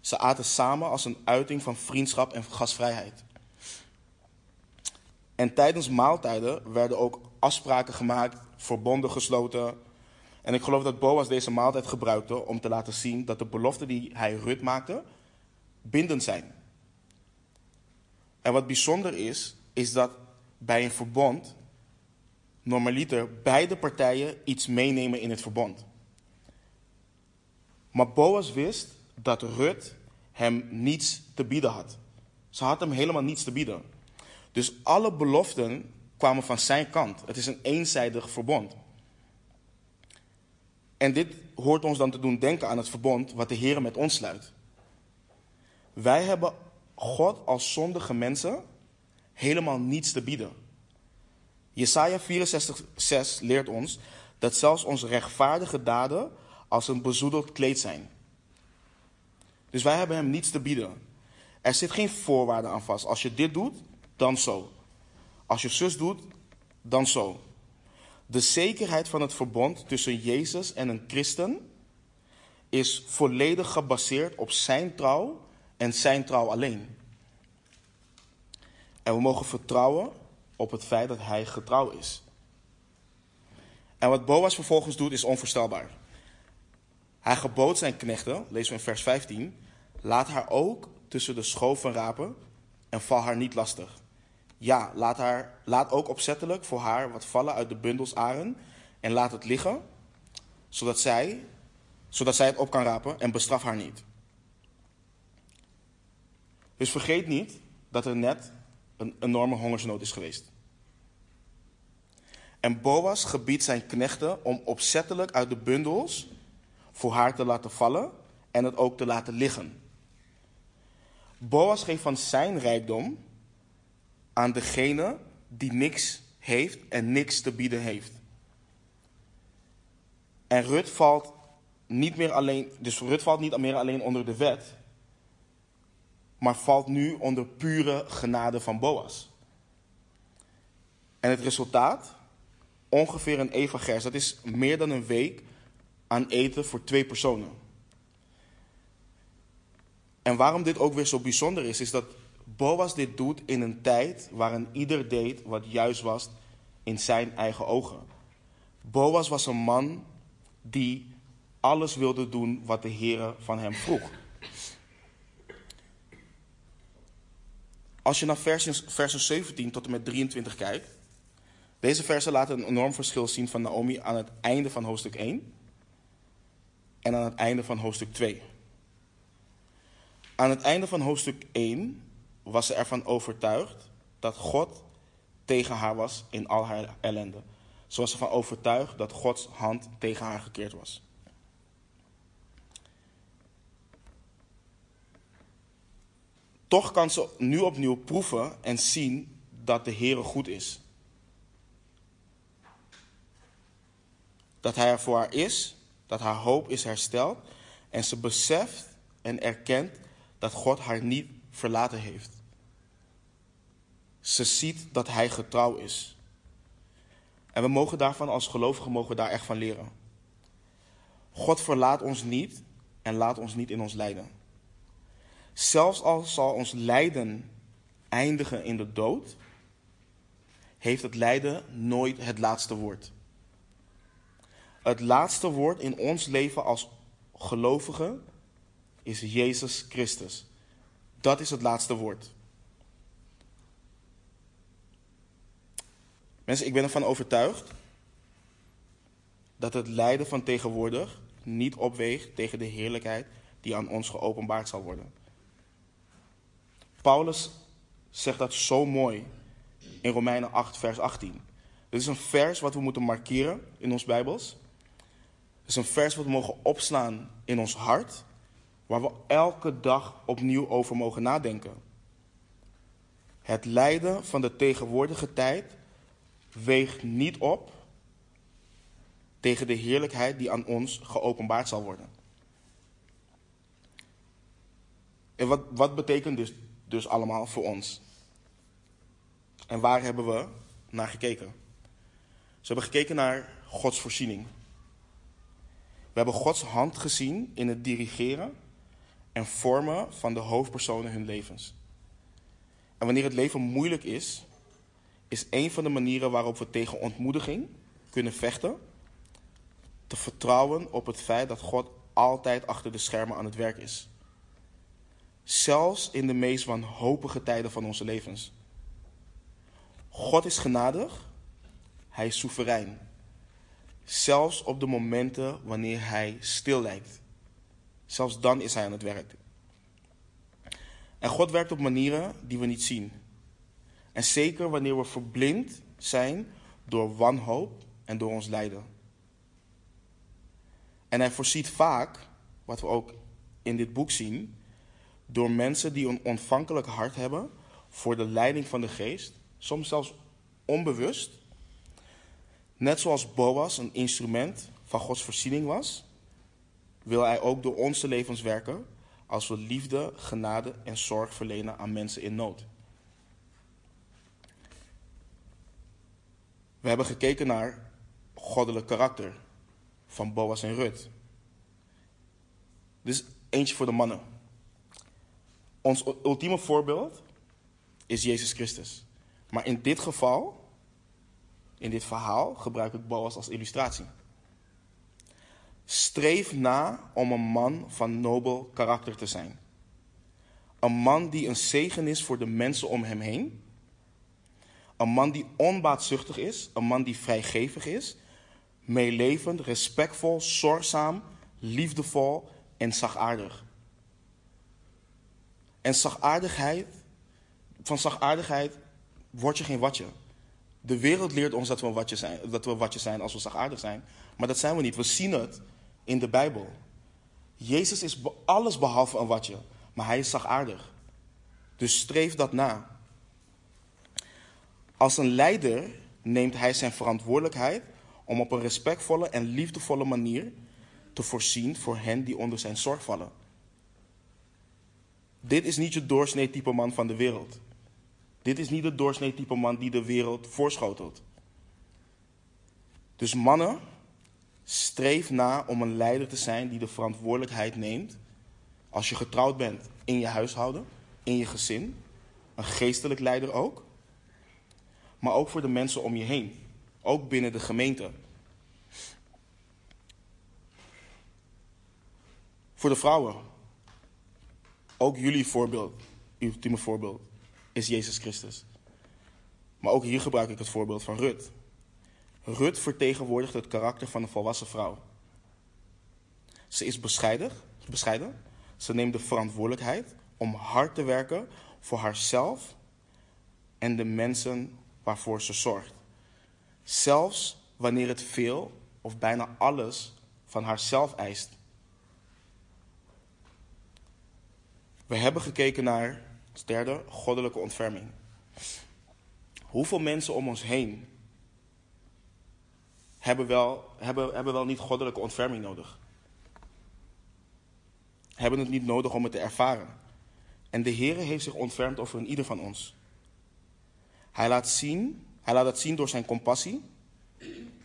ze aten samen als een uiting van vriendschap en gastvrijheid. En tijdens maaltijden werden ook afspraken gemaakt, verbonden gesloten. En ik geloof dat Boas deze maaltijd gebruikte om te laten zien dat de beloften die hij Rut maakte bindend zijn. En wat bijzonder is, is dat bij een verbond normaliter beide partijen iets meenemen in het verbond. Maar Boas wist dat Rut hem niets te bieden had. Ze had hem helemaal niets te bieden. Dus alle beloften kwamen van zijn kant. Het is een eenzijdig verbond. En dit hoort ons dan te doen denken aan het verbond wat de Heer met ons sluit. Wij hebben God als zondige mensen helemaal niets te bieden. Jesaja 64:6 leert ons dat zelfs onze rechtvaardige daden als een bezoedeld kleed zijn. Dus wij hebben hem niets te bieden. Er zit geen voorwaarde aan vast. Als je dit doet, dan zo. Als je zus doet, dan zo. De zekerheid van het verbond tussen Jezus en een christen is volledig gebaseerd op zijn trouw en zijn trouw alleen. En we mogen vertrouwen op het feit dat hij getrouw is. En wat Boas vervolgens doet is onvoorstelbaar. Hij gebood zijn knechten, lezen we in vers 15, laat haar ook tussen de schoven rapen en val haar niet lastig. Ja, laat, haar, laat ook opzettelijk voor haar wat vallen uit de bundels aren en laat het liggen, zodat zij, zodat zij het op kan rapen en bestraf haar niet. Dus vergeet niet dat er net een enorme hongersnood is geweest. En Boas gebiedt zijn knechten om opzettelijk uit de bundels voor haar te laten vallen en het ook te laten liggen. Boas geeft van zijn rijkdom aan degene die niks heeft en niks te bieden heeft. En Rut valt niet meer alleen, dus Rut valt niet meer alleen onder de wet, maar valt nu onder pure genade van Boas. En het resultaat? Ongeveer een evagers. Dat is meer dan een week aan eten voor twee personen. En waarom dit ook weer zo bijzonder is, is dat Boas dit doet in een tijd waarin ieder deed wat juist was in zijn eigen ogen. Boas was een man die alles wilde doen wat de Heer van hem vroeg. Als je naar versen 17 tot en met 23 kijkt, deze versen laten een enorm verschil zien van Naomi aan het einde van hoofdstuk 1 en aan het einde van hoofdstuk 2. Aan het einde van hoofdstuk 1 was ze ervan overtuigd dat God tegen haar was in al haar ellende. Ze was ervan overtuigd dat Gods hand tegen haar gekeerd was. Toch kan ze nu opnieuw proeven en zien dat de Heere goed is. Dat Hij er voor haar is, dat haar hoop is hersteld en ze beseft en erkent dat God haar niet verlaten heeft. Ze ziet dat Hij getrouw is. En we mogen daarvan als gelovigen mogen daar echt van leren. God verlaat ons niet en laat ons niet in ons lijden. Zelfs al zal ons lijden eindigen in de dood, heeft het lijden nooit het laatste woord. Het laatste woord in ons leven als gelovigen is Jezus Christus. Dat is het laatste woord. Mensen, ik ben ervan overtuigd dat het lijden van tegenwoordig niet opweegt tegen de heerlijkheid die aan ons geopenbaard zal worden. Paulus zegt dat zo mooi in Romeinen 8, vers 18. Dit is een vers wat we moeten markeren in ons Bijbels. Het is een vers wat we mogen opslaan in ons hart, waar we elke dag opnieuw over mogen nadenken. Het lijden van de tegenwoordige tijd weegt niet op tegen de heerlijkheid die aan ons geopenbaard zal worden. En wat, wat betekent dus dus allemaal voor ons. En waar hebben we naar gekeken? Ze hebben gekeken naar Gods voorziening. We hebben Gods hand gezien in het dirigeren en vormen van de hoofdpersonen hun levens. En wanneer het leven moeilijk is, is een van de manieren waarop we tegen ontmoediging kunnen vechten, te vertrouwen op het feit dat God altijd achter de schermen aan het werk is. Zelfs in de meest wanhopige tijden van onze levens. God is genadig, Hij is soeverein. Zelfs op de momenten wanneer Hij stil lijkt. Zelfs dan is Hij aan het werk. En God werkt op manieren die we niet zien. En zeker wanneer we verblind zijn door wanhoop en door ons lijden. En Hij voorziet vaak, wat we ook in dit boek zien, door mensen die een ontvankelijk hart hebben voor de leiding van de geest, soms zelfs onbewust. Net zoals Boas een instrument van Gods voorziening was, wil Hij ook door onze levens werken als we liefde, genade en zorg verlenen aan mensen in nood. We hebben gekeken naar goddelijk karakter van Boas en Rut. Dit is eentje voor de mannen. Ons ultieme voorbeeld is Jezus Christus. Maar in dit geval, in dit verhaal, gebruik ik Boas als illustratie. Streef na om een man van nobel karakter te zijn. Een man die een zegen is voor de mensen om hem heen. Een man die onbaatzuchtig is. Een man die vrijgevig is. Meelevend, respectvol, zorgzaam, liefdevol en zachtaardig. En zachtaardigheid, van zachtaardigheid word je geen watje. De wereld leert ons dat we, watje zijn, dat we watje zijn als we zachtaardig zijn. Maar dat zijn we niet. We zien het in de Bijbel. Jezus is alles behalve een watje, maar hij is zachtaardig. Dus streef dat na. Als een leider neemt hij zijn verantwoordelijkheid om op een respectvolle en liefdevolle manier te voorzien voor hen die onder zijn zorg vallen. Dit is niet je doorsnee type man van de wereld. Dit is niet de doorsnee type man die de wereld voorschotelt. Dus mannen, streef na om een leider te zijn die de verantwoordelijkheid neemt als je getrouwd bent in je huishouden, in je gezin, een geestelijk leider ook, maar ook voor de mensen om je heen, ook binnen de gemeente. Voor de vrouwen, ook jullie voorbeeld, ultieme voorbeeld, is Jezus Christus. Maar ook hier gebruik ik het voorbeeld van Rut. Rut vertegenwoordigt het karakter van een volwassen vrouw. Ze is bescheiden, bescheiden. Ze neemt de verantwoordelijkheid om hard te werken voor haarzelf en de mensen waarvoor ze zorgt. Zelfs wanneer het veel of bijna alles van haarzelf eist. We hebben gekeken naar, als derde, goddelijke ontferming. Hoeveel mensen om ons heen hebben wel, hebben, hebben wel niet goddelijke ontferming nodig? Hebben het niet nodig om het te ervaren. En de Heer heeft zich ontfermd over een ieder van ons. Hij laat, zien, hij laat het zien door zijn compassie,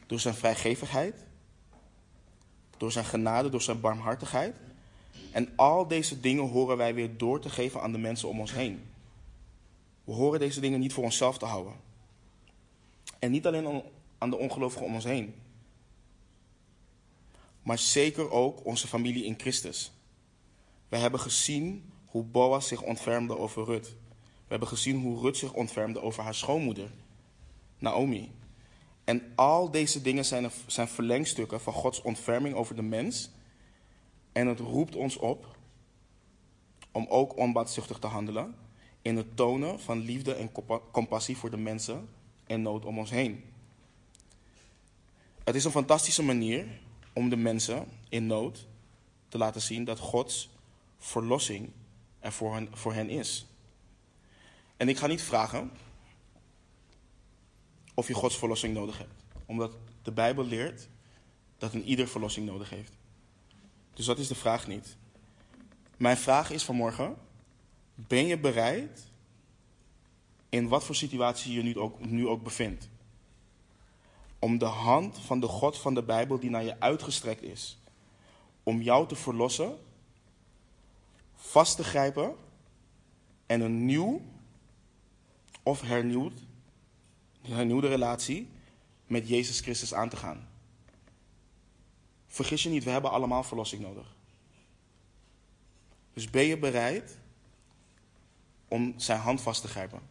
door zijn vrijgevigheid, door zijn genade, door zijn barmhartigheid en al deze dingen horen wij weer door te geven aan de mensen om ons heen. We horen deze dingen niet voor onszelf te houden. En niet alleen aan de ongelovigen om ons heen. Maar zeker ook onze familie in Christus. We hebben gezien hoe Boas zich ontfermde over Rut. We hebben gezien hoe Rut zich ontfermde over haar schoonmoeder, Naomi. En al deze dingen zijn, zijn verlengstukken van Gods ontferming over de mens en het roept ons op om ook onbaatzuchtig te handelen in het tonen van liefde en compassie voor de mensen en nood om ons heen. Het is een fantastische manier om de mensen in nood te laten zien dat Gods verlossing er voor hen, is. En ik ga niet vragen of je Gods verlossing nodig hebt, omdat de Bijbel leert dat een ieder verlossing nodig heeft. Dus dat is de vraag niet. Mijn vraag is vanmorgen: ben je bereid, in wat voor situatie je nu ook, nu ook bevindt, om de hand van de God van de Bijbel die naar je uitgestrekt is, om jou te verlossen, vast te grijpen en een nieuw of hernieuwd, hernieuwde relatie met Jezus Christus aan te gaan? Vergis je niet, we hebben allemaal verlossing nodig. Dus ben je bereid om zijn hand vast te grijpen?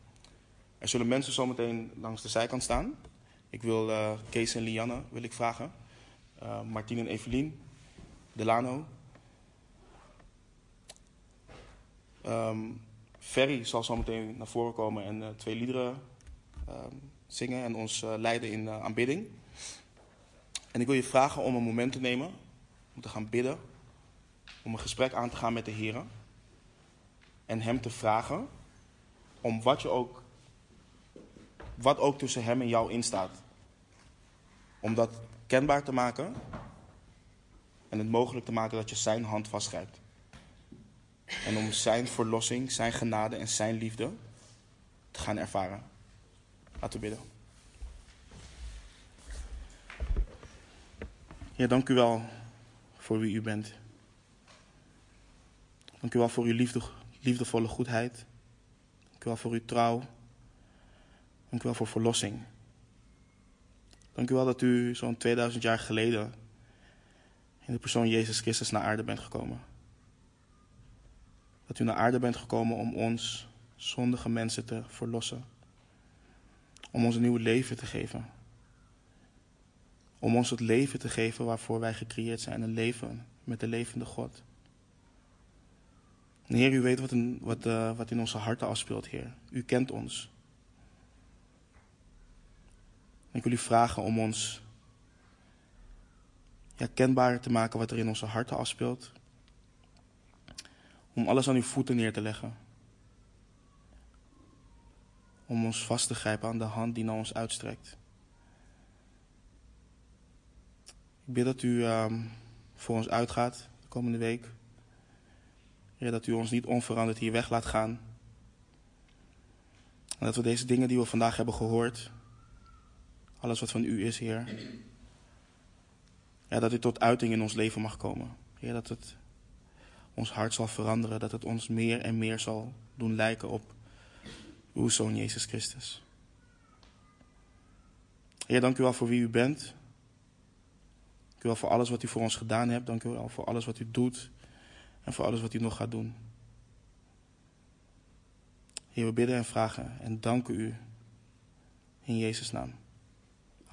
Er zullen mensen zometeen langs de zijkant staan. Ik wil uh, Kees en Lianne wil ik vragen. Uh, Martien en Evelien. Delano. Um, Ferry zal zometeen naar voren komen en uh, twee liederen ehm, zingen en ons leiden in aanbidding. En ik wil je vragen om een moment te nemen, om te gaan bidden, om een gesprek aan te gaan met de Heer. En Hem te vragen om wat, je ook, wat ook tussen Hem en jou instaat. Om dat kenbaar te maken en het mogelijk te maken dat je Zijn hand vastgrijpt. En om Zijn verlossing, Zijn genade en Zijn liefde te gaan ervaren. Laten we bidden. Ja, dank u wel voor wie u bent. Dank u wel voor uw liefde, liefdevolle goedheid. Dank u wel voor uw trouw. Dank u wel voor verlossing. Dank u wel dat u zo'n 2000 jaar geleden in de persoon Jezus Christus naar aarde bent gekomen. Dat u naar aarde bent gekomen om ons, zondige mensen, te verlossen. Om ons een nieuw leven te geven. Om ons het leven te geven waarvoor wij gecreëerd zijn. Een leven met de levende God. Heer, u weet wat wat, uh, wat in onze harten afspeelt, Heer. U kent ons. En ik wil u vragen om ons ja, kenbaar te maken wat er in onze harten afspeelt. Om alles aan uw voeten neer te leggen. Om ons vast te grijpen aan de hand die naar ons uitstrekt. Ik bid dat u um, voor ons uitgaat de komende week. Dat u ons niet onveranderd hier weg laat gaan. En dat we deze dingen die we vandaag hebben gehoord, alles wat van u is, Heer, ja, dat dit tot uiting in ons leven mag komen. Heer, dat het ons hart zal veranderen, dat het ons meer en meer zal doen lijken op uw Zoon Jezus Christus. Heer, dank u wel voor wie u bent. Dank u wel voor alles wat u voor ons gedaan hebt. Dank u wel voor alles wat u doet en voor alles wat u nog gaat doen. Heer, we bidden en vragen en danken u in Jezus' naam.